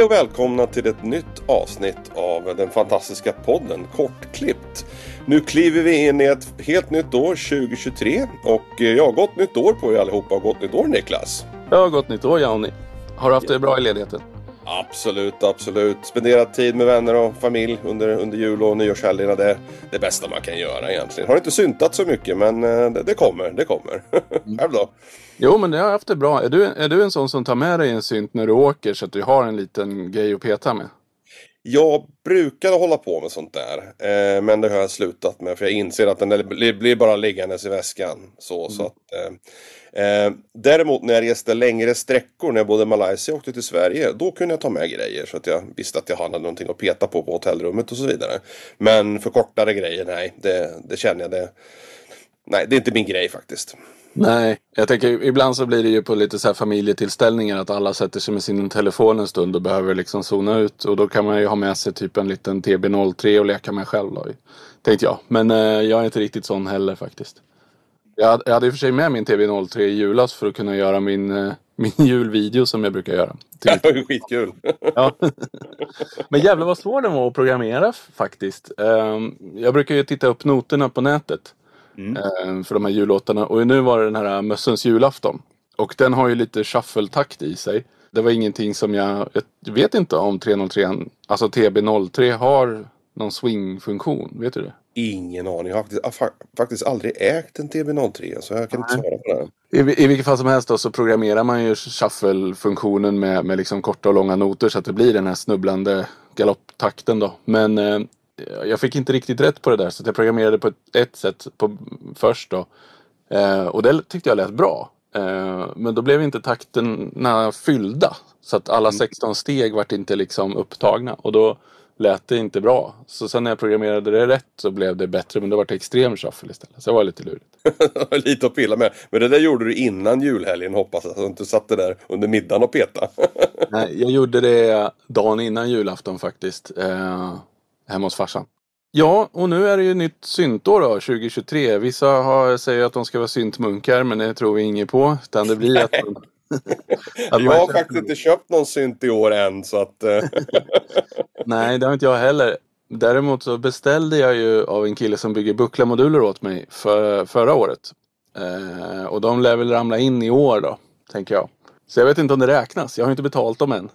Hej och välkomna till ett nytt avsnitt av den fantastiska podden Kortklippt. Nu kliver vi in i ett helt nytt år, 2023. Och eh, jag har gott nytt år på er allihopa och gott nytt år Niklas. Ja, gott nytt år Johnny. Har du haft det bra i ledigheten? Absolut, absolut. Spenderat tid med vänner och familj under, under jul och nyårshelgerna. Det är det bästa man kan göra egentligen. Har inte syntat så mycket men eh, det, det kommer, det kommer. Själv då? Jo, men jag har haft det bra. Är du, är du en sån som tar med dig en synt när du åker så att du har en liten grej att peta med? Jag brukade hålla på med sånt där. Eh, men det har jag slutat med för jag inser att den blir, bara liggandes i väskan. Så, mm. så att, eh, eh, däremot när jag reste längre sträckor när jag bodde i Malaysia och åkte till Sverige. Då kunde jag ta med grejer så att jag visste att jag hade någonting att peta på på hotellrummet och så vidare. Men för kortare grejer, nej. Det, det känner jag det. Nej, det är inte min grej faktiskt. Nej, jag tänker ibland så blir det ju på lite så här familjetillställningar att alla sätter sig med sin telefon en stund och behöver liksom zona ut. Och då kan man ju ha med sig typ en liten TB03 och leka med själv då. Tänkte jag. Men eh, jag är inte riktigt sån heller faktiskt. Jag, jag hade i och för sig med min TB03 i julas för att kunna göra min, eh, min julvideo som jag brukar göra. Det var ju skitkul! ja. Men jävlar vad svår den var att programmera faktiskt. Um, jag brukar ju titta upp noterna på nätet. Mm. Eh, för de här jullåtarna. Och nu var det den här Mössens julafton. Och den har ju lite shuffle-takt i sig. Det var ingenting som jag, jag vet inte om 303, alltså TB03 har någon swing-funktion. Vet du det? Ingen aning. Jag har faktiskt, faktiskt aldrig ägt en TB03 så jag kan inte svara på det. I, I vilket fall som helst då, så programmerar man ju shuffle-funktionen med, med liksom korta och långa noter så att det blir den här snubblande galopptakten då. Men eh, jag fick inte riktigt rätt på det där så jag programmerade på ett, ett sätt på, först då. Eh, och det tyckte jag lät bra. Eh, men då blev inte takterna fyllda. Så att alla 16 mm. steg vart inte liksom upptagna. Och då lät det inte bra. Så sen när jag programmerade det rätt så blev det bättre. Men då var det extrem shuffle istället. Så det var lite lurigt. lite att pilla med. Men det där gjorde du innan julhelgen hoppas jag. Så att du inte satt där under middagen och peta. Nej, jag gjorde det dagen innan julafton faktiskt. Eh, hemma hos farsan. Ja, och nu är det ju nytt syntår då, 2023. Vissa har, säger att de ska vara syntmunkar, men det tror vi inget på. Utan det blir att man, att jag har faktiskt inte köpt någon synt i år än, så att... Eh. Nej, det har inte jag heller. Däremot så beställde jag ju av en kille som bygger bucklarmoduler åt mig för, förra året. Eh, och de lär väl ramla in i år då, tänker jag. Så jag vet inte om det räknas. Jag har inte betalt dem än.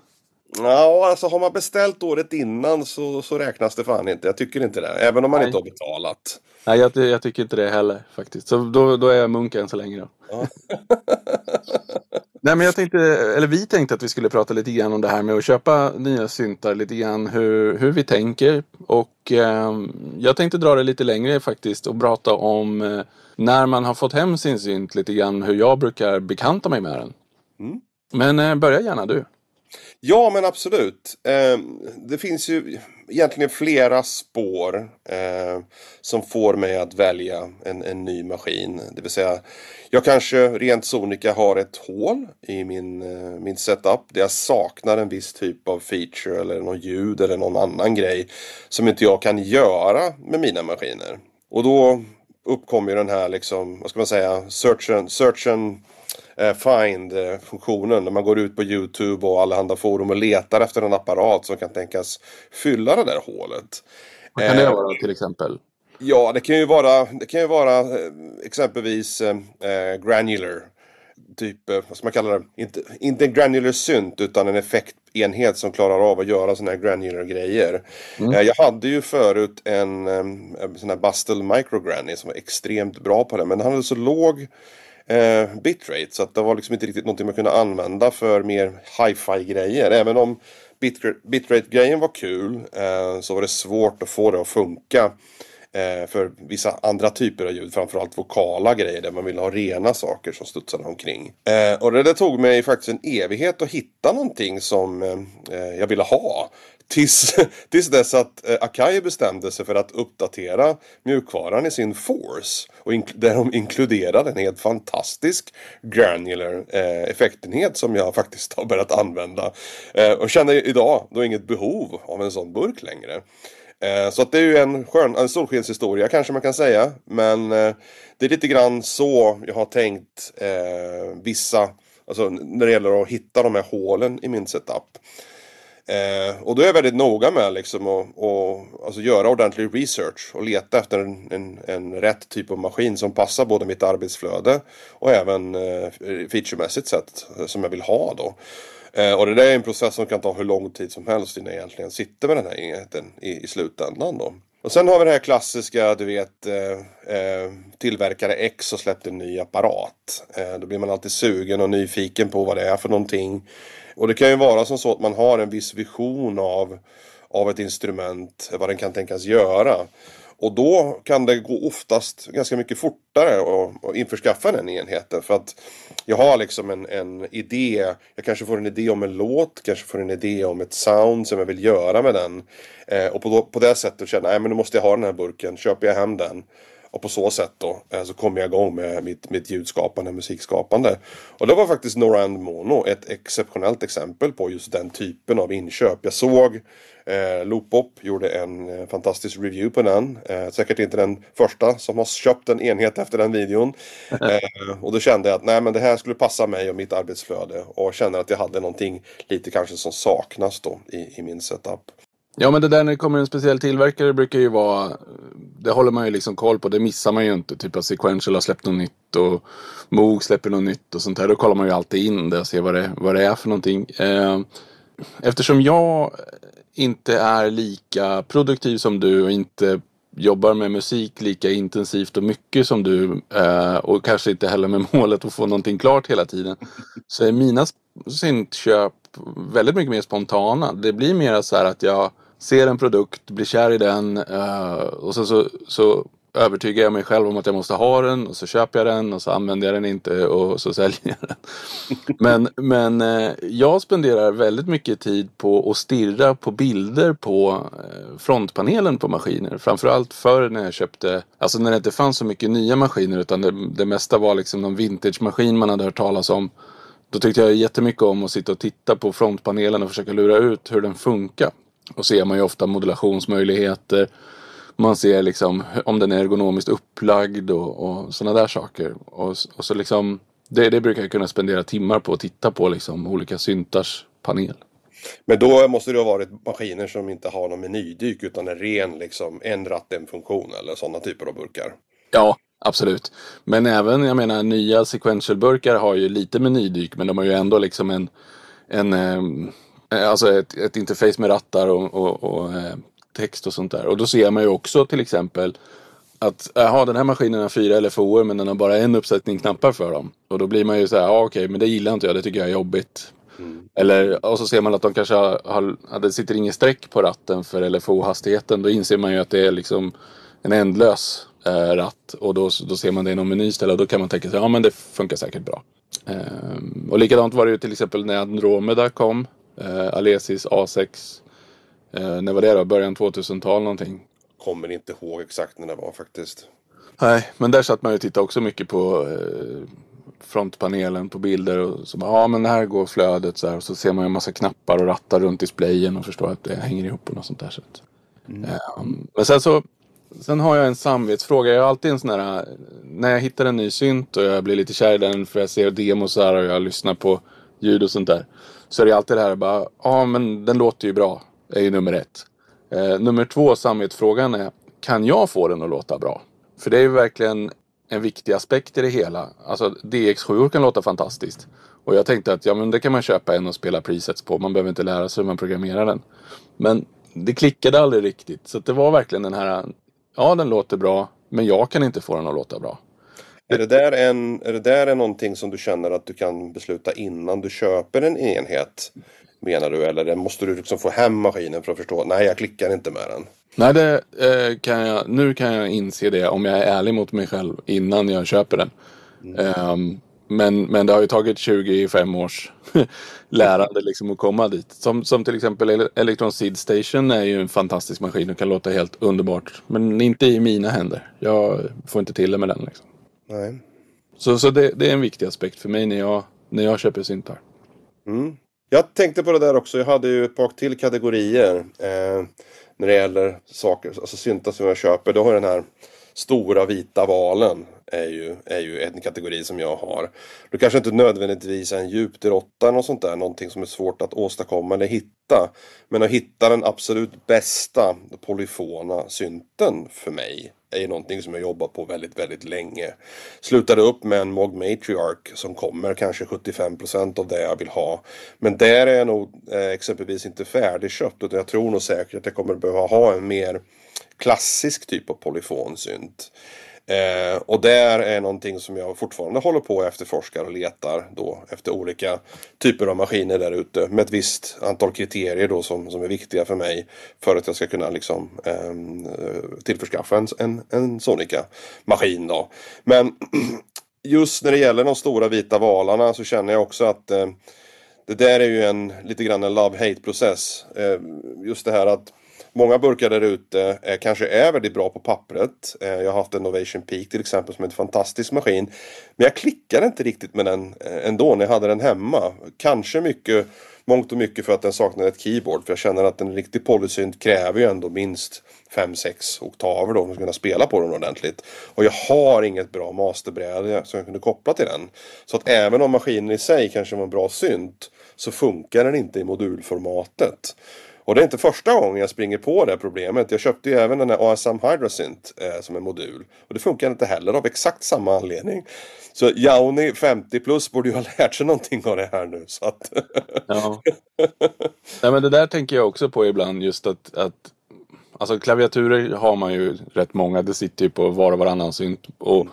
Ja, alltså har man beställt året innan så, så räknas det fan inte. Jag tycker inte det. Även om man Nej. inte har betalat. Nej, jag, jag, tycker inte det heller faktiskt. Så då, då är jag munk än så länge då. Ja. Nej men jag tänkte, eller vi tänkte att vi skulle prata lite grann om det här med att köpa nya syntar, lite grann hur, hur vi tänker. Och eh, jag tänkte dra det lite längre faktiskt och prata om eh, när man har fått hem sin synt, lite grann hur jag brukar bekanta mig med den. Mm. Men eh, börja gärna du. Ja, men absolut. Eh, det finns ju egentligen flera spår eh, som får mig att välja en, en, ny maskin. Det vill säga, jag kanske rent sonika har ett hål i min, eh, min setup där jag saknar en viss typ av feature eller någon ljud eller någon annan grej som inte jag kan göra med mina maskiner. Och då uppkommer ju den här liksom, vad ska man säga, search and, search and find-funktionen när man går ut på Youtube och allehanda forum och letar efter en apparat som kan tänkas fylla det där hålet. Vad kan det eh, vara till exempel? Ja, det kan ju vara, det kan ju vara eh, exempelvis eh, granular. Typ, vad ska man kalla det? Inte, inte en granular synt utan en effektenhet som klarar av att göra sådana här granular grejer. Mm. Eh, jag hade ju förut en, en sån här Bustle Micro Granny som var extremt bra på det. Men den hade så låg eh, bitrate. Så att det var liksom inte riktigt någonting man kunde använda för mer hi-fi grejer. Även om bitrate-grejen var kul eh, så var det svårt att få det att funka eh, för vissa andra typer av ljud, framförallt vokala grejer där man vill ha rena saker som studsade omkring. Eh, och det där tog mig faktiskt en evighet att hitta någonting som eh, eh jag ville ha. Tills, tills dess att eh, Akai bestämde sig för att uppdatera mjukvaran i sin Force. Och där de inkluderade en helt fantastisk granular eh, effektenhet som jag faktiskt har börjat använda. Eh, och känner idag då inget behov av en sån burk längre. Eh, så att det är ju en, skön, en solskenshistoria kanske man kan säga. Men eh, det är lite grann så jag har tänkt eh, vissa, alltså när det gäller att hitta de här hålen i min setup. Eh, och då är jag väldigt noga med liksom att och, alltså göra ordentlig research och leta efter en, en, en, rätt typ av maskin som passar både mitt arbetsflöde och även eh, featuremässigt sett eh, som jag vill ha då. Eh, och det där är en process som kan ta hur lång tid som helst innan jag egentligen sitter med den här enheten i, i slutändan då. Och sen har vi det här klassiska, du vet, eh, eh tillverkare X har släppt en ny apparat. Eh, då blir man alltid sugen och nyfiken på vad det är för någonting. Och det kan ju vara som så att man har en viss vision av, av ett instrument, vad den kan tänkas göra. Och då kan det gå oftast ganska mycket fortare att införskaffa den enheten. För att jag har liksom en, en idé. Jag kanske får en idé om en låt, kanske får en idé om ett sound som jag vill göra med den. Eh, och på, på det sättet känner jag, att nu måste jag ha den här burken. Köper jag hem den. Och på så sätt då eh, så kommer jag igång med mitt, mitt ljudskapande, musikskapande. Och det var faktiskt Norand Mono ett exceptionellt exempel på just den typen av inköp. Jag såg eh, Loopop gjorde en eh, fantastisk review på den. Eh, säkert inte den första som har köpt en enhet efter den videon. Eh, och då kände jag att nej men det här skulle passa mig och mitt arbetsflöde. Och kände att jag hade någonting lite kanske som saknas då i, i min setup. Ja men det där när det kommer en speciell tillverkare brukar ju vara Det håller man ju liksom koll på. Det missar man ju inte. Typ att Sequential har släppt något nytt och Moog släpper något nytt och sånt där. Då kollar man ju alltid in det och ser vad det, vad det är för någonting. Eh, eftersom jag inte är lika produktiv som du och inte jobbar med musik lika intensivt och mycket som du eh, och kanske inte heller med målet att få någonting klart hela tiden. Så är mina syntköp väldigt mycket mer spontana. Det blir mer så här att jag ser en produkt, blir kär i den uh, och så, så, så övertygar jag mig själv om att jag måste ha den och så köper jag den och så använder jag den inte och så säljer jag den. Men, men uh, jag spenderar väldigt mycket tid på att stirra på bilder på uh, frontpanelen på maskiner. Framförallt förr när jag köpte, alltså när det inte fanns så mycket nya maskiner utan det, det mesta var liksom någon vintage-maskin man hade hört talas om. Då tyckte jag jättemycket om att sitta och titta på frontpanelen och försöka lura ut hur den funkar. Och ser man ju ofta modulationsmöjligheter. Man ser liksom om den är ergonomiskt upplagd och, och sådana där saker. Och, och så liksom, det, det, brukar jag kunna spendera timmar på att titta på liksom olika syntars panel. Men då måste det ha varit maskiner som inte har någon menydyk utan en ren liksom en ratt, en funktion eller sådana typer av burkar. Ja, absolut. Men även, jag menar, nya sequential-burkar har ju lite menydyk men de har ju ändå liksom en, en eh, Eh, alltså ett, ett interface med rattar och, och, och eh, text och sånt där. Och då ser man ju också till exempel att jaha, den här maskinen har fyra LFO men den har bara en uppsättning knappar för dem. Och då blir man ju så här, ja okej, men det gillar inte jag, det tycker jag är jobbigt. Mm. Eller, och så ser man att de kanske har, har, det sitter ingen streck på ratten för LFO-hastigheten. Då inser man ju att det är liksom en ändlös eh, ratt. Och då, då ser man det i någon meny istället och då kan man tänka sig, ja men det funkar säkert bra. Um, och likadant var det ju till exempel när Andromeda kom. Eh, Alesis A6. Eh, när var det då? Början 2000-tal någonting? Kommer inte ihåg exakt när det var faktiskt. Nej, men där satt man ju och tittade också mycket på eh, frontpanelen på bilder och så bara, ja men här går flödet så här och så ser man en massa knappar och rattar runt displayen och förstår att det hänger ihop på något sånt där sätt. Mm. Um, men sen så Sen har jag en samvetsfråga. Jag har alltid en sån här När jag hittar en ny synt och jag blir lite kär i den för jag ser demos och jag lyssnar på ljud och sånt där. Så är det alltid det här bara, ja men den låter ju bra. är ju nummer ett. Eh, nummer två, samvetsfrågan är, kan jag få den att låta bra? För det är ju verkligen en viktig aspekt i det hela. Alltså DX7 kan låta fantastiskt. Och jag tänkte att ja men det kan man köpa en och spela presets på. Man behöver inte lära sig hur man programmerar den. Men det klickade aldrig riktigt. Så det var verkligen den här, ja den låter bra. Men jag kan inte få den att låta bra. Är det, där en, är det där en någonting som du känner att du kan besluta innan du köper en enhet? Menar du? Eller måste du liksom få hem maskinen för att förstå? Nej, jag klickar inte med den. Nej, det, eh, kan jag, nu kan jag inse det om jag är ärlig mot mig själv innan jag köper den. Mm. Um, men, men det har ju tagit 25 års lärande liksom att komma dit. Som, som till exempel Electron Seed Station är ju en fantastisk maskin och kan låta helt underbart. Men inte i mina händer. Jag får inte till det med den. Liksom. Nej. Så, så det, det, är en viktig aspekt för mig när jag, när jag köper syntar. Mm. Jag tänkte på det där också. Jag hade ju ett par till kategorier. Eh, när det gäller saker, alltså syntar som jag köper. Då har jag den här stora vita valen är ju, är ju en kategori som jag har. Det kanske inte nödvändigtvis är en djupdyrotta eller något sånt där, någonting som är svårt att åstadkomma eller hitta. Men att hitta den absolut bästa polyfona synten för mig är ju någonting som jag jobbat på väldigt, väldigt länge. Slutade upp med en Mog Matriarch som kommer kanske 75% av det jag vill ha. Men där är jag nog eh, exempelvis inte färdigköpt utan jag tror nog säkert att jag kommer behöva ha en mer klassisk typ av polyfonsynt. Eh, och där är någonting som jag fortfarande håller på och efterforskar och letar då efter olika typer av maskiner där ute med ett visst antal kriterier då som, som är viktiga för mig för att jag ska kunna liksom ehm, eh, tillförskaffa en, en, en Sonica-maskin då. Men just när det gäller de stora vita valarna så känner jag också att eh, det där är ju en lite grann en love-hate process. Eh, just det här att Många burkar där ute eh, kanske är väldigt bra på pappret. Eh, jag har haft en Ovation Peak till exempel som är en fantastisk maskin. Men jag klickade inte riktigt med den eh, ändå när jag hade den hemma. Kanske mycket, mångt och mycket för att den saknade ett keyboard. För jag känner att en riktig polysynt kräver ju ändå minst 5-6 oktaver då för att kunna spela på den ordentligt. Och jag har inget bra masterbräde som jag kunde koppla till den. Så att även om maskinen i sig kanske var en bra synt så funkar den inte i modulformatet. Och det är inte första gången jag springer på det problemet. Jag köpte ju även den här ASM Hydrosynth eh, som en modul. Och det funkar inte heller av exakt samma anledning. Så Jauni 50 plus borde ju ha lärt sig någonting av det här nu. Så att... ja. Nej, men det där tänker jag också på ibland just att, att Alltså klaviaturer har man ju rätt många. Det sitter ju på var och varannan synt. Och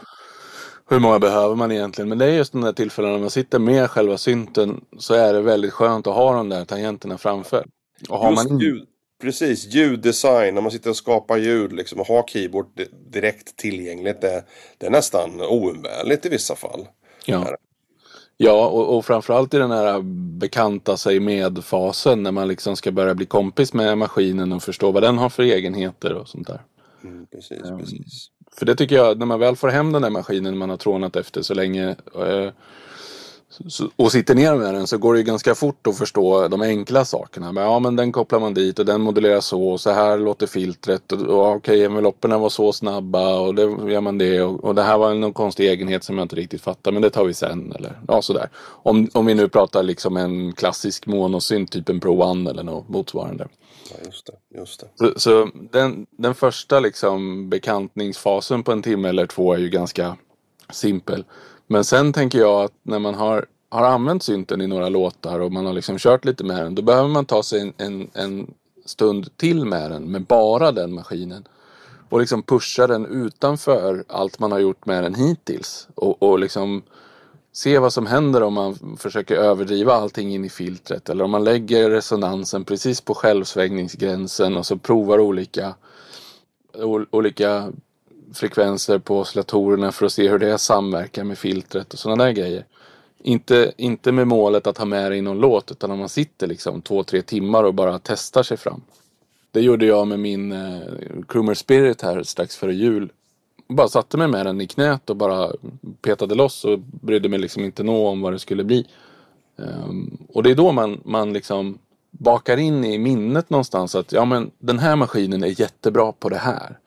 hur många behöver man egentligen? Men det är just de där tillfällena när man sitter med själva synten så är det väldigt skönt att ha de där tangenterna framför. Och har Just man... ljud, precis, ljuddesign, när man sitter och skapar ljud liksom och har keyboard direkt tillgängligt. Det, det är nästan oumbärligt i vissa fall. Ja. Ja, och, och framförallt i den här bekanta sig med-fasen när man liksom ska börja bli kompis med maskinen och förstå vad den har för egenheter och sånt där. Mm, precis, um, precis. För det tycker jag, när man väl får hem den där maskinen man har trånat efter så länge eh, och sitter ner med den så går det ju ganska fort att förstå de enkla sakerna. Men, ja men den kopplar man dit och den modelleras så och så här låter filtret och, och okej envelopperna var så snabba och det gör man det och, och det här var någon konstig egenhet som jag inte riktigt fattar men det tar vi sen eller ja sådär. Om, om vi nu pratar liksom en klassisk monosynt typ en Pro One eller något motsvarande. Ja, just det, just det. Så, så den, den första liksom bekantningsfasen på en timme eller två är ju ganska simpel. Men sen tänker jag att när man har, har använt synten i några låtar och man har liksom kört lite med den. Då behöver man ta sig en, en, en stund till med den, med bara den maskinen. Och liksom pusha den utanför allt man har gjort med den hittills. Och, och liksom se vad som händer om man försöker överdriva allting in i filtret. Eller om man lägger resonansen precis på självsvängningsgränsen och så provar olika, olika frekvenser på oscillatorerna för att se hur det samverkar med filtret och sådana där grejer. Inte, inte med målet att ha med det i någon låt utan om man sitter liksom två, tre timmar och bara testar sig fram. Det gjorde jag med min eh, Krumer Spirit här strax före jul. Bara satte mig med den i knät och bara petade loss och brydde mig liksom inte nå om vad det skulle bli. Um, och det är då man, man liksom bakar in i minnet någonstans att ja men den här maskinen är jättebra på det här.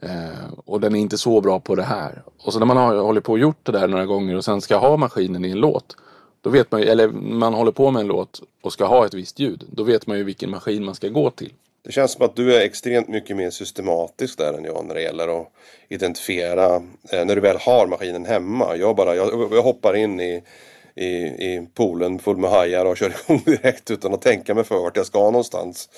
Eh, och den är inte så bra på det här. Och så när man har hållit på och gjort det där några gånger och sen ska ha maskinen i en låt. Då vet man ju, eller man håller på med en låt och ska ha ett visst ljud. Då vet man ju vilken maskin man ska gå till. Det känns som att du är extremt mycket mer systematisk där än jag när det gäller att identifiera eh, när du väl har maskinen hemma. Jag bara, jag, jag hoppar in i i, i poolen full med hajar och kör igång direkt utan att tänka mig för vart jag ska någonstans.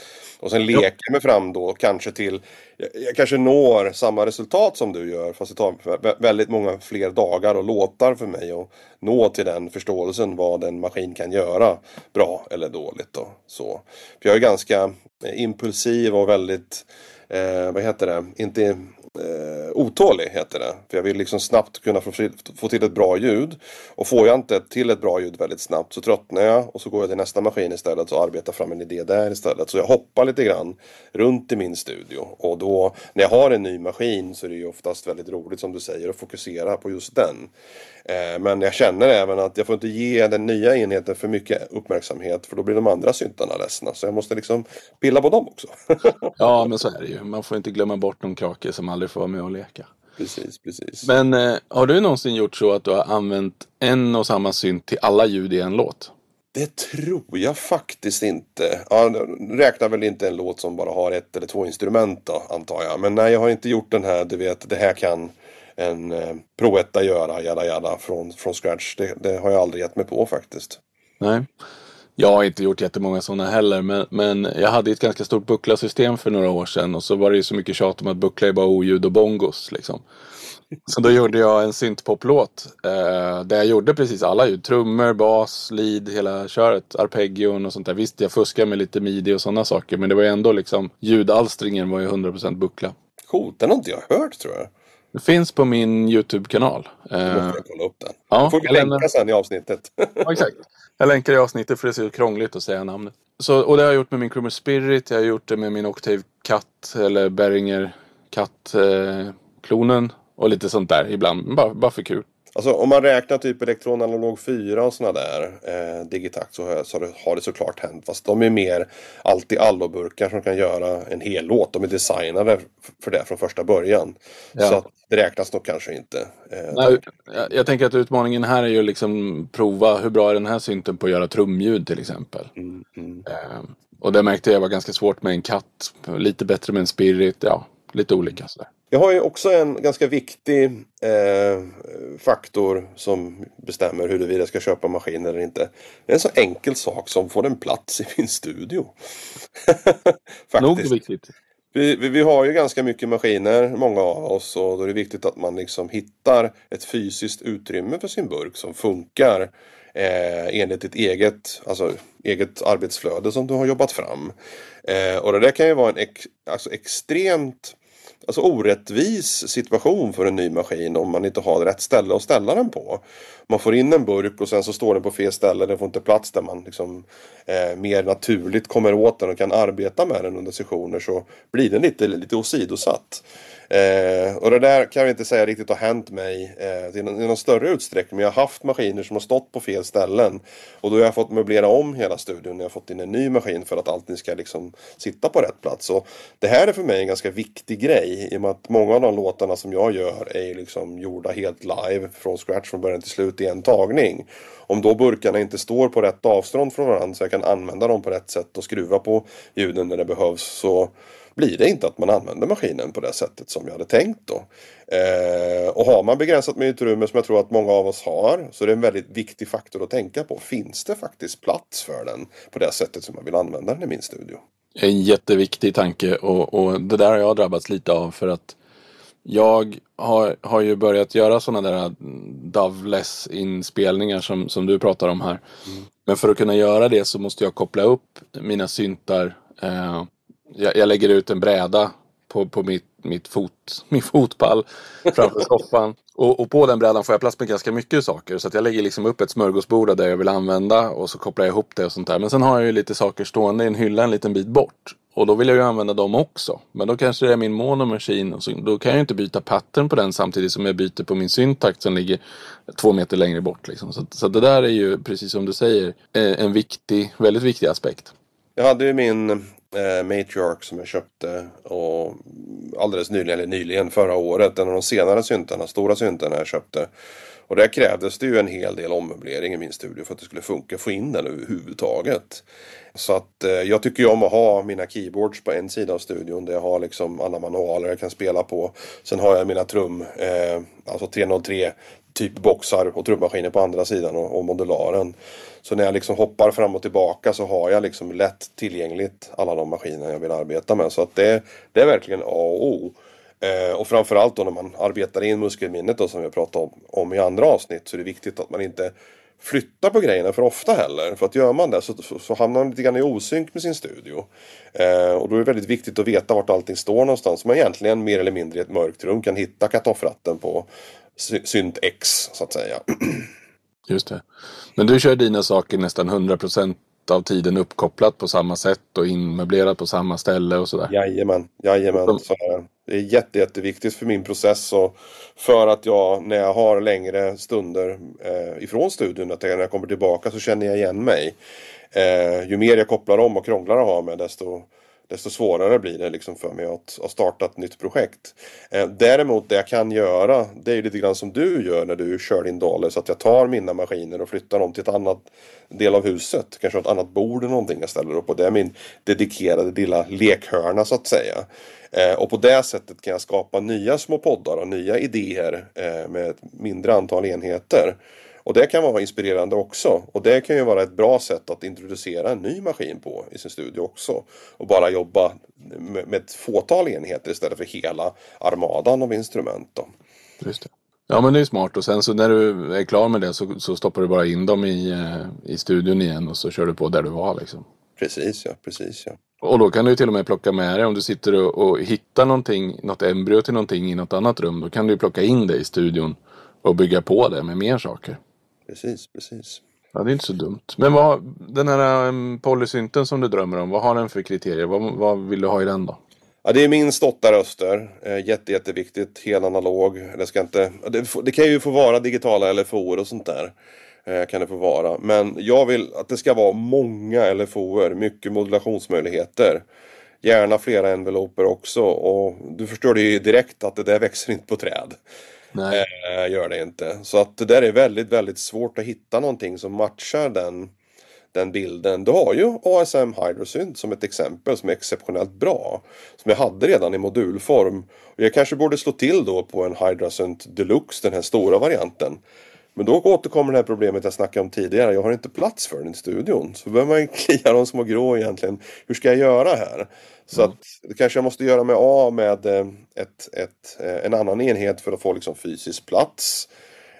Och sen leker jag mig fram då kanske till, jag, jag, kanske når samma resultat som du gör fast det tar väldigt många fler dagar och låtar för mig att nå till den förståelsen vad en maskin kan göra bra eller dåligt. Och så. För jag är ganska impulsiv och väldigt, eh, vad heter det, inte eh, otålig heter det. För jag vill liksom snabbt kunna få, få till ett bra ljud. Och får jag inte till ett bra ljud väldigt snabbt så tröttnar jag och så går jag till nästa maskin istället och arbetar fram en idé där istället. Så jag hoppar lite grann runt i min studio. Och då när jag har en ny maskin så är det ju oftast väldigt roligt som du säger att fokusera på just den. Eh, men jag känner även att jag får inte ge den nya enheten för mycket uppmärksamhet för då blir de andra syntarna ledsna. Så jag måste liksom pilla på dem också. ja men så är det ju. Man får inte glömma bort någon krake som aldrig får vara med och leka. Precis, precis. Men eh, har du någonsin gjort så att du har använt en och samma synt till alla ljud i en låt? Det tror jag faktiskt inte. Ja, räknar väl inte en låt som bara har ett eller två instrument då, antar jag. Men nej, jag har inte gjort den här, du vet, det här kan en eh, Pro 1 göra, jada jada, från, från scratch. Det, det har jag aldrig gett mig på faktiskt. Nej. Jag har inte gjort jättemånga sådana heller men, men jag hade ett ganska stort bucklasystem för några år sedan och så var det ju så mycket tjat om att buckla är bara oljud och bongos liksom. Så då gjorde jag en syntpoplåt eh, där jag gjorde precis alla ljud. Trummor, bas, lead, hela köret. Arpeggion och sånt där. Visst, jag fuskade med lite midi och sådana saker. Men det var ju ändå liksom ljudalstringen var ju 100% buckla. Coolt, den har inte jag hört tror jag. Finns på min YouTube-kanal. Måste jag kolla upp den. Ja, får vi länka lämnar- sen i avsnittet. Ja, exakt. Jag länkar i avsnittet för det är så krångligt att säga namnet. Så, och det har jag gjort med min Krummer Spirit, jag har gjort det med min Octave Cut eller Behringer Cut-klonen och lite sånt där ibland. Bara, bara för kul. Alltså om man räknar typ elektron analog 4 och sådana där eh, digitakt så, har- så har det- såklart hänt. Fast de är mer allt i allo-burkar som kan göra en hel låt. De är designade för det från första början. Ja. Så att det räknas nog kanske inte. Eh, Nej, jag, jag tänker att utmaningen här är ju liksom prova hur bra är den här synten på att göra trumljud till exempel. mm, mm. Eh, och det märkte jag var ganska svårt med en katt. Lite bättre med en spirit. Ja, lite olika sådär. Jag har ju också en ganska viktig eh, faktor som bestämmer huruvida jag ska köpa maskin eller inte. Det är en så enkel sak som får en plats i min studio. Nog viktigt. Vi, vi, vi har ju ganska mycket maskiner, många av oss, och då är det viktigt att man liksom hittar ett fysiskt utrymme för sin burk som funkar eh, enligt ditt eget, alltså, eget arbetsflöde som du har jobbat fram. Eh, och det där kan ju vara en ex, alltså extremt alltså orättvis situation för en ny maskin om man inte har rätt ställe att ställa den på. Man får in en burk och sen så står den på fel ställe. Den får inte plats där man liksom, eh, mer naturligt kommer åt den och kan arbeta med den under sessioner så blir den lite, lite åsidosatt. Eh, och det där kan jag inte säga riktigt har hänt mig eh, i, någon, i någon större utsträckning. Men jag har haft maskiner som har stått på fel ställen. Och då har jag fått möblera om hela studion jag har fått in en ny maskin för att allting ska liksom sitta på rätt plats. Och det här är för mig en ganska viktig grej i och med att många av de låtarna som jag gör är liksom gjorda helt live från scratch från början till slut i en tagning. Om då burkarna inte står på rätt avstånd från varandra så jag kan använda dem på rätt sätt och skruva på ljuden när det behövs så blir det inte att man använder maskinen på det sättet som jag hade tänkt då. Eh, och har man begränsat med utrymme som jag tror att många av oss har så är det en väldigt viktig faktor att tänka på. Finns det faktiskt plats för den på det sättet som man vill använda den i min studio? En jätteviktig tanke och, och det där har jag drabbats lite av för att jag har, har ju börjat göra sådana där Doveless inspelningar som, som du pratar om här. Men för att kunna göra det så måste jag koppla upp mina syntar. Eh, jag, jag lägger ut en bräda på, på mitt, mitt fot, min fotpall framför soffan. Och, och på den brädan får jag plats med ganska mycket saker. Så att jag lägger liksom upp ett smörgåsbord där jag vill använda och så kopplar jag ihop det och sånt där. Men sen har jag ju lite saker stående i en hylla en liten bit bort. Och då vill jag ju använda dem också. Men då kanske det är min monomaskin. Och så, då kan jag ju inte byta pattern på den samtidigt som jag byter på min syntakt som ligger två meter längre bort. Liksom. Så, så det där är ju, precis som du säger, eh, en viktig, väldigt viktig aspekt. Jag hade ju min eh, Matriarch som jag köpte och alldeles nyligen, eller nyligen förra året. En av de senare syntarna, stora syntarna jag köpte. Och där krävdes det ju en hel del ommöblering i min studio för att det skulle funka, få in den överhuvudtaget. Så att eh, jag tycker ju om att ha mina keyboards på en sida av studion där jag har liksom alla manualer jag kan spela på. Sen har jag mina trum, eh, alltså 303 typ boxar och trummaskiner på andra sidan och, och modularen. Så när jag liksom hoppar fram och tillbaka så har jag liksom lätt tillgängligt alla de maskiner jag vill arbeta med. Så att det, det är verkligen A och O. Eh, och framförallt då när man arbetar in muskelminnet då, som vi pratade om, om i andra avsnitt så är det viktigt att man inte flyttar på grejerna för ofta heller. För att gör man det så, så, så hamnar man lite grann i osynk med sin studio. Eh, och då är det väldigt viktigt att veta vart allting står någonstans. Så man egentligen mer eller mindre i ett mörkt rum kan hitta kartoffratten på synt X så att säga. Just det. Men du kör dina saker nästan 100% av tiden uppkopplat på samma sätt och inmöblerat på samma ställe och sådär. Jajamän, jajamän. De- Så är det. det är jätte, jätteviktigt för min process och för att jag när jag har längre stunder eh, ifrån studion, att jag, när jag kommer tillbaka så känner jag igen mig. Eh, ju mer jag kopplar om och krånglar och har med desto, desto svårare blir det liksom för mig att, att starta ett nytt projekt. Eh, däremot det jag kan göra det är lite grann som du gör när du kör din Dale så att jag tar mina maskiner och flyttar dem till ett annat del av huset. Kanske ett annat bord eller någonting jag ställer upp och det är min dedikerade lilla lekhörna så att säga. Eh, och på det sättet kan jag skapa nya små poddar och nya idéer eh, med ett mindre antal enheter. Och det kan vara inspirerande också. Och det kan ju vara ett bra sätt att introducera en ny maskin på i sin studio också. Och bara jobba med ett fåtal enheter istället för hela armadan av instrument. Då. Just det. Ja men det är smart och sen så när du är klar med det så, så stoppar du bara in dem i, eh, i studion igen och så kör du på där du var liksom. Precis ja, precis ja. Och då kan du till och med plocka med dig om du sitter och, och hittar någonting, något embryo till någonting i något annat rum. Då kan du plocka in det i studion och bygga på det med mer saker. Precis, precis. Ja, det är inte så dumt. Men vad, den här polysynten som du drömmer om, vad har den för kriterier? Vad, vad vill du ha i den då? Ja, det är minst åtta röster. Eh, jätte, jätteviktigt. Helanalog. Det, ska inte, det, det, kan ju få vara digitala LFO och sånt där. Eh, kan det få vara. Men jag vill att det ska vara många LFO-er. Mycket modulationsmöjligheter. Gärna flera enveloper också. Och du förstår det ju direkt att det där växer inte på träd. Nej. Eh, gör det inte. Så att det där är väldigt, väldigt svårt att hitta någonting som matchar den, den bilden. Du har ju ASM Hydrosynth som ett exempel som är exceptionellt bra. Som jag hade redan i modulform. Och jag kanske borde slå till då på en Hydrosynth Deluxe, den här stora varianten. Men då återkommer det här problemet jag snackade om tidigare. Jag har inte plats för den i studion. Så behöver man klia de små grå egentligen. Hur ska jag göra här? Så mm. att det kanske jag måste göra mig av med eh, ett, ett, eh, en annan enhet för att få liksom fysisk plats.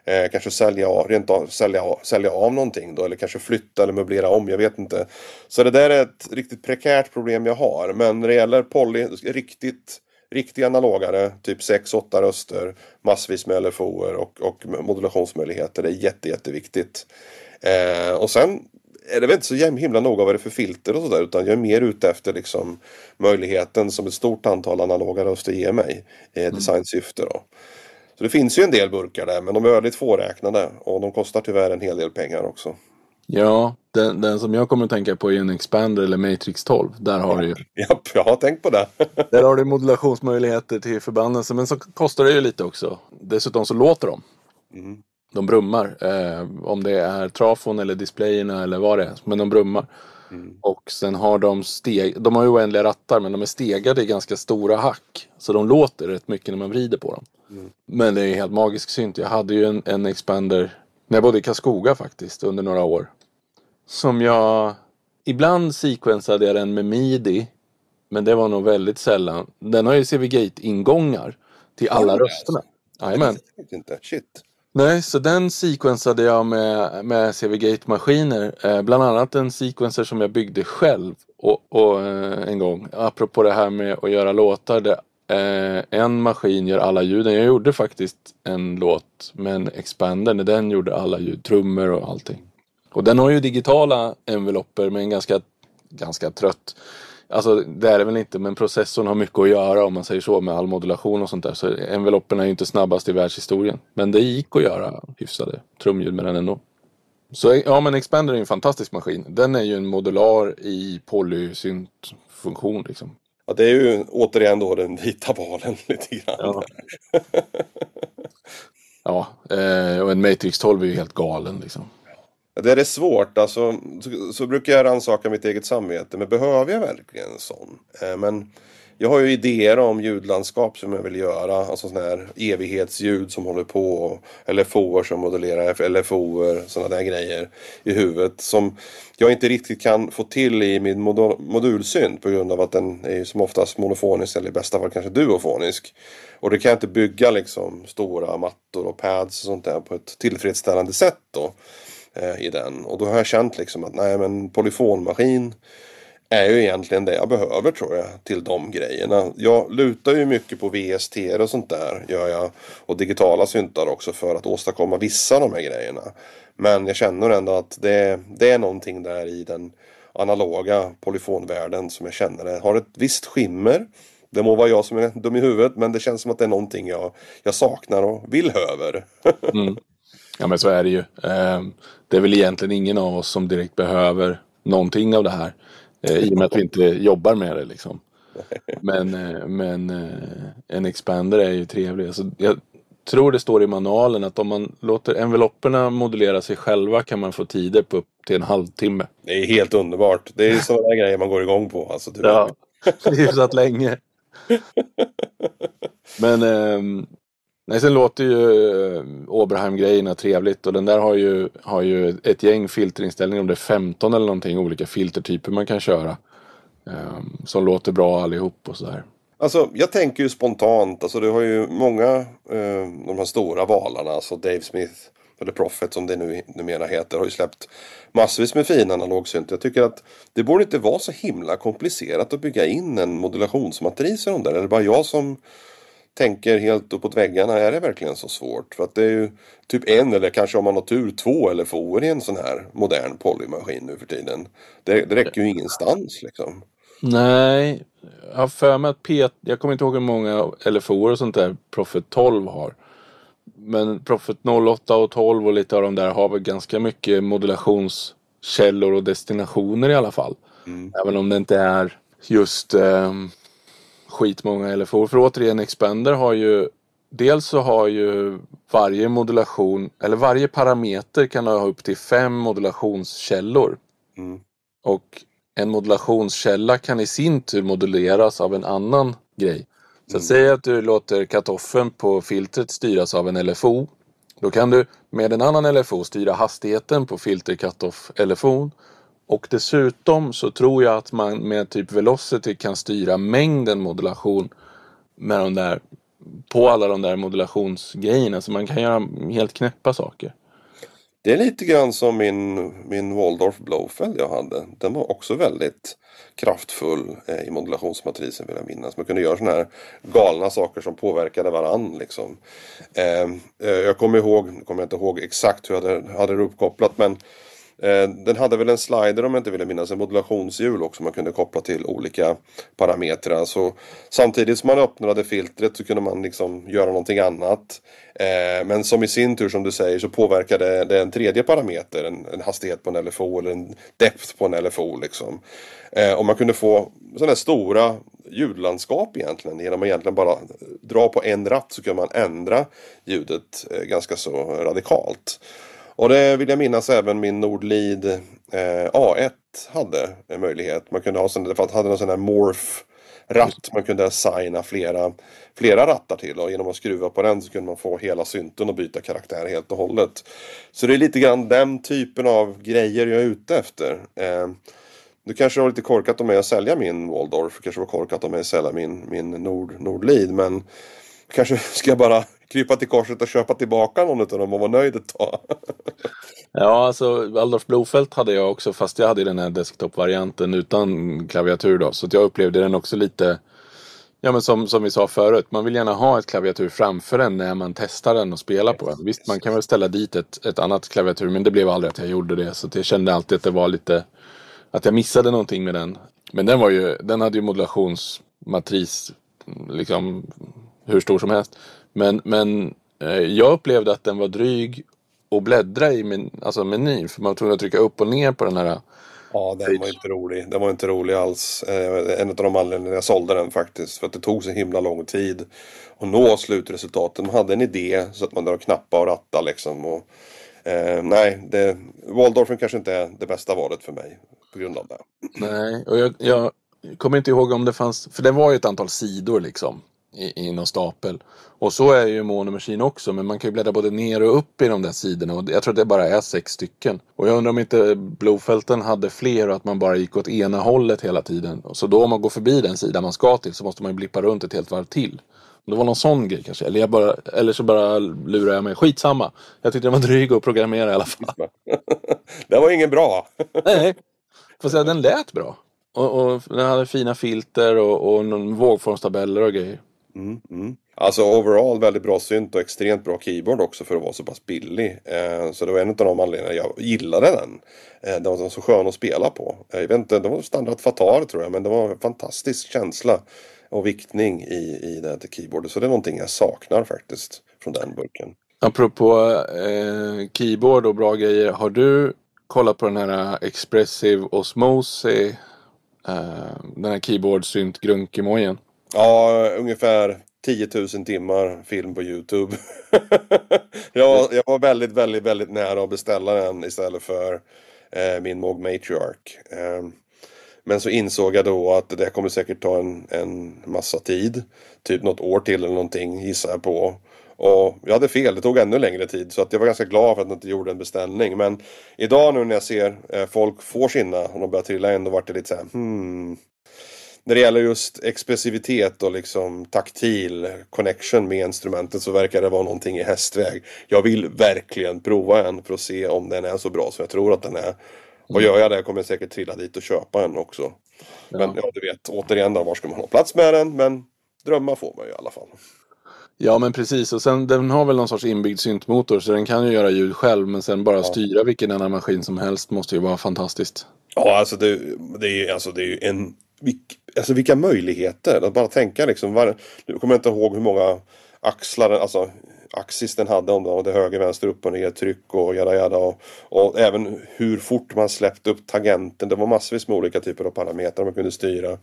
Eh, kanske sälja, rent av, sälja, sälja av någonting då eller kanske flytta eller möblera om, jag vet inte. Så det där är ett riktigt prekärt problem jag har. Men när det gäller poly, riktigt riktiga analogare, typ 6-8 röster, massvis med LFO och, och modulationsmöjligheter. Det är jätte, jätteviktigt. Eh, och sen är det väl inte så himla noga vad det är för filter och sådär utan jag är mer ute efter liksom möjligheten som ett stort antal analoga röster ger mig i mm. designsyfte. Då. Så det finns ju en del burkar där men de är väldigt fåräknade och de kostar tyvärr en hel del pengar också. Ja, den, den som jag kommer att tänka på är en Expander eller Matrix 12. Där har du ju... Ja, jag har tänkt på det. där har du modulationsmöjligheter till förbannelse men så kostar det ju lite också. Dessutom så låter de. Mm. De brummar. Eh, om det är trafon eller displayerna eller vad det är. Men de brummar. Mm. Och sen har de steg, de har ju oändliga rattar men de är stegade i ganska stora hack. Så de låter rätt mycket när man vrider på dem. Mm. Men det är helt magisk synt. Jag hade ju en, en expander när jag bodde i Karlskoga faktiskt under några år. Som jag... Ibland sequensade jag den med midi. Men det var nog väldigt sällan. Den har ju CV-gate-ingångar till alla rösterna. Jajamän. inte. Shit. Nej, så den sequensade jag med, med CV-gate-maskiner. Eh, bland annat en sequencer som jag byggde själv och, och eh, en gång. Apropå det här med att göra låtar. Där, eh, en maskin gör alla ljuden. Jag gjorde faktiskt en låt med en expander när den gjorde alla ljud. Trummor och allting. Och den har ju digitala envelopper med en ganska, ganska trött Alltså det är det väl inte men processorn har mycket att göra om man säger så med all modulation och sånt där. Så enveloppen är ju inte snabbast i världshistorien. Men det gick att göra hyfsade trumljud med den ändå. Så ja men Expander är en fantastisk maskin. Den är ju en modular i polysynt funktion liksom. Ja det är ju återigen då den vita valen lite grann. Ja, ja eh, och en Matrix 12 är ju helt galen liksom. Det är svårt, alltså, så, så brukar jag rannsaka mitt eget samvete. Men behöver jag verkligen en sån? Eh, men jag har ju idéer om ljudlandskap som jag vill göra. Alltså sådana här evighetsljud som håller på. Eller som modellerar LFOer. Sådana där grejer i huvudet. Som jag inte riktigt kan få till i min modul modulsynt. På grund av att den är som oftast monofonisk. Eller i bästa fall kanske duofonisk. Och det kan jag inte bygga liksom stora mattor och pads och sånt där på ett tillfredsställande sätt då eh, i den. Och då har jag känt liksom att nej men polyfonmaskin är ju egentligen det jag behöver tror jag till de grejerna. Jag lutar ju mycket på VST och sånt där gör jag. Och digitala syntar också för att åstadkomma vissa av de här grejerna. Men jag känner ändå att det, det är någonting där i den analoga polyfonvärlden som jag känner det har ett visst skimmer. Det må vara jag som är dum i huvudet men det känns som att det är någonting jag, jag saknar och vill höver. mm. Ja men så är det ju. Ehm, det är väl egentligen ingen av oss som direkt behöver någonting av det här. Eh, I och med att vi inte jobbar med det liksom. Men, eh, men eh, en expander är ju trevlig. Alltså, jag tror det står i manualen att om man låter envelopperna modulera sig själva kan man få tider på upp till en halvtimme. Det är helt underbart. Det är sådana grejer man går igång på. Alltså, typ. Ja, hyfsat länge. Men eh, nej, sen låter ju eh, Oberheim-grejerna trevligt och den där har ju, har ju ett gäng filterinställningar, om det är 15 eller någonting, olika filtertyper man kan köra. Um, som låter bra allihop och sådär. Alltså jag tänker ju spontant, alltså du har ju många, eh, de här stora valarna, alltså Dave Smith eller Prophet som det nu numera heter, har ju släppt massvis med fina analogsynt. Jag tycker att det borde inte vara så himla komplicerat att bygga in en modulationsmatris i de där. Eller bara jag som tänker helt uppåt väggarna, är det verkligen så svårt? För att det är ju typ en eller kanske om man har tur två LFOer i en sån här modern polymaskin nu för tiden. Det, det räcker ju ingenstans liksom. Nej, jag har för mig att P... Jag kommer inte ihåg hur många LFOer och sånt där Prophet 12 har. Men Prophet 08 och 12 och lite av de där har väl ganska mycket modulationskällor och destinationer i alla fall. Mm. Även om det inte är just eh, skitmånga LFO. För återigen, Expander har ju Dels så har ju varje modulation, eller varje parameter kan ha upp till fem modulationskällor. Mm. Och en modulationskälla kan i sin tur moduleras av en annan grej. Så mm. säg att du låter kartoffeln på filtret styras av en LFO. Då kan du med en annan LFO styra hastigheten på filter cut-off LFO. Och dessutom så tror jag att man med typ Velocity kan styra mängden modulation med de där, på alla de där modulationsgrejerna. Så man kan göra helt knäppa saker. Det är lite grann som min, min Waldorf Blowfell jag hade. Den var också väldigt kraftfull eh, i modulationsmatrisen vill jag minnas. Man kunde göra sådana här galna saker som påverkade varann. Liksom. Eh, eh, jag kommer ihåg, kommer jag inte ihåg exakt hur jag hade, hade det uppkopplat men Eh, den hade väl en slider om jag inte vill minnas, en modulationshjul också man kunde koppla till olika parametrar. Så samtidigt som man öppnade filtret så kunde man liksom göra någonting annat. Eh, men som i sin tur som du säger så påverkade det en tredje parameter, en, en hastighet på en LFO eller en depth på en LFO. Liksom. Eh, och man kunde få sådana här stora ljudlandskap egentligen genom att egentligen bara dra på en ratt så kunde man ändra ljudet ganska så radikalt. Och det vill jag minnas även min Nordlid eh, A1 hade en möjlighet. Man kunde ha sån, det hade någon sån här morph ratt man kunde assigna flera, flera rattar till och genom att skruva på den så kunde man få hela synten att byta karaktär helt och hållet. Så det är lite grann den typen av grejer jag är ute efter. Eh, det kanske var lite korkat av mig att sälja min Waldorf, det kanske var korkat av mig att sälja min, min Nord, Nordlid men kanske ska jag bara krypa till korset och köpa tillbaka någon av dem och vara nöjd ett tag. ja, alltså Waldorf Blofeld hade jag också fast jag hade den här desktop-varianten utan klaviatur då. Så att jag upplevde den också lite Ja men som, som vi sa förut, man vill gärna ha ett klaviatur framför den när man testar den och spelar på den. Visst, man kan väl ställa dit ett, ett annat klaviatur men det blev aldrig att jag gjorde det. Så jag kände alltid att det var lite, att jag missade någonting med den. Men den var ju, den hade ju modulationsmatris, liksom hur stor som helst. Men, men eh, jag upplevde att den var dryg att bläddra i men, alltså menyn. För man var tvungen att trycka upp och ner på den här. Ja, den var inte rolig. Den var inte rolig alls. Eh, en av de anledningarna jag sålde den faktiskt. För att det tog så himla lång tid att nå slutresultaten. Man hade en idé så att man drar knappa och ratta liksom. Och, eh, nej, det, Waldorfen kanske inte är det bästa valet för mig på grund av det. Nej, och jag, jag kommer inte ihåg om det fanns, för det var ju ett antal sidor liksom i, i någon stapel. Och så är ju Mono Machine också, men man kan ju bläddra både ner och upp i de där sidorna. Och jag tror att det bara är sex stycken. Och jag undrar om inte Blowfelten hade fler och att man bara gick åt ena hållet hela tiden. Så då om man går förbi den sidan man ska till så måste man ju blippa runt ett helt varv till. Det var någon sån grej kanske. Eller, bara, eller så bara lurar jag mig. Skitsamma. Jag tyckte den var dryg att programmera i alla fall. det var ingen bra. Nej, får säga den lät bra. Och, och den hade fina filter och, och vågformstabeller och grejer. Mm, mm. Alltså overall väldigt bra synt och extremt bra keyboard också för att vara så pass billig. Eh, så det var en av de anledningarna jag gillade den. Eh, den var så skön att spela på. Eh, jag vet inte, det var standard Fatar tror jag men det var en fantastisk känsla och viktning i, i det här keyboardet. Så det är någonting jag saknar faktiskt från den burken. Apropå eh, keyboard och bra grejer. Har du kollat på den här Expressive Osmose Eh, den här keyboard synt grunk emojen Ja, ungefär 10 000 timmar film på YouTube. jag, var, jag var väldigt, väldigt, väldigt nära att beställa den istället för eh, min Mog Matriarch. Eh, men så insåg jag då att det kommer säkert ta en, en massa tid. Typ något år till eller någonting gissar jag på. Och jag hade fel, det tog ännu längre tid. Så att jag var ganska glad för att jag inte gjorde en beställning. Men idag nu när jag ser eh, folk får sina och de börjar trilla in, då vart det lite så här, hmm. När det gäller just expressivitet och liksom taktil connection med instrumentet så verkar det vara någonting i hästväg. Jag vill verkligen prova en för att se om den är så bra som jag tror att den är. Och gör jag det kommer jag säkert trilla dit och köpa en också. Men ja, ja du vet, återigen då, var ska man ha plats med den? Men drömmar får man ju i alla fall. Ja men precis och sen den har väl någon sorts inbyggd syntmotor så den kan ju göra ljud själv men sen bara ja. styra vilken annan maskin som helst måste ju vara fantastiskt. Ja alltså det, det är ju alltså, det är en vilk, alltså vilka möjligheter. Att bara tänka liksom. Var, nu kommer jag inte ihåg hur många axlar, alltså axis den hade om det var höger, vänster, upp och ner tryck och jada jada. Och, och även hur fort man släppte upp tangenten. Det var massvis med olika typer av parametrar man kunde styra.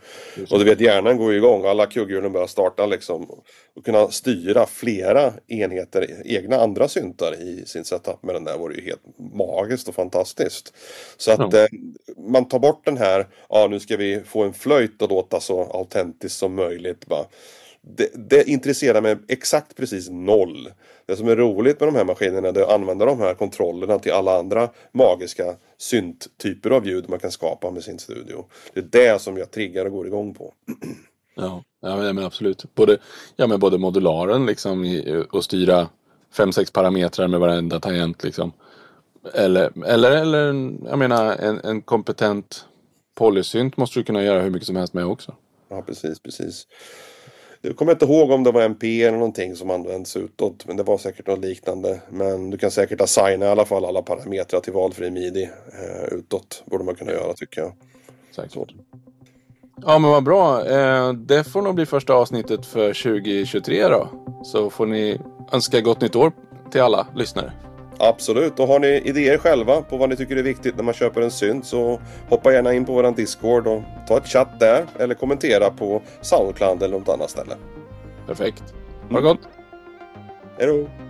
Och du vet hjärnan går ju igång. Alla kugghjulen börjar starta liksom. Och kunna styra flera enheter, egna andra syntar i sin setup med den där vore ju helt magiskt och fantastiskt. Så att ja. eh, man tar bort den här, ja nu ska vi få en flöjt att låta så autentiskt som möjligt. Bara det, det intresserar mig exakt precis noll. Det som är roligt med de här maskinerna är att använda de här kontrollerna till alla andra magiska synttyper av ljud man kan skapa med sin studio. Det är det som jag triggar och går igång på. Ja, ja men absolut. Både, ja, men både modularen liksom och styra fem sex parametrar med varenda tangent liksom. Eller, eller, eller jag menar en, en kompetent polysynt måste du kunna göra hur mycket som helst med också. Ja, precis, precis. Jag kommer inte ihåg om det var MP eller någonting som används utåt. Men det var säkert något liknande. Men du kan säkert assigna i alla fall alla parametrar till valfri midi eh, utåt. Borde man kunna göra tycker jag. Säkert. Ja men vad bra. Eh, det får nog bli första avsnittet för 2023 då. Så får ni önska gott nytt år till alla lyssnare. Absolut, och har ni idéer själva på vad ni tycker är viktigt när man köper en synt så hoppa gärna in på våran Discord och ta ett chatt där eller kommentera på Soundcloud eller något annat ställe. Perfekt. Ha det gott! Hej då!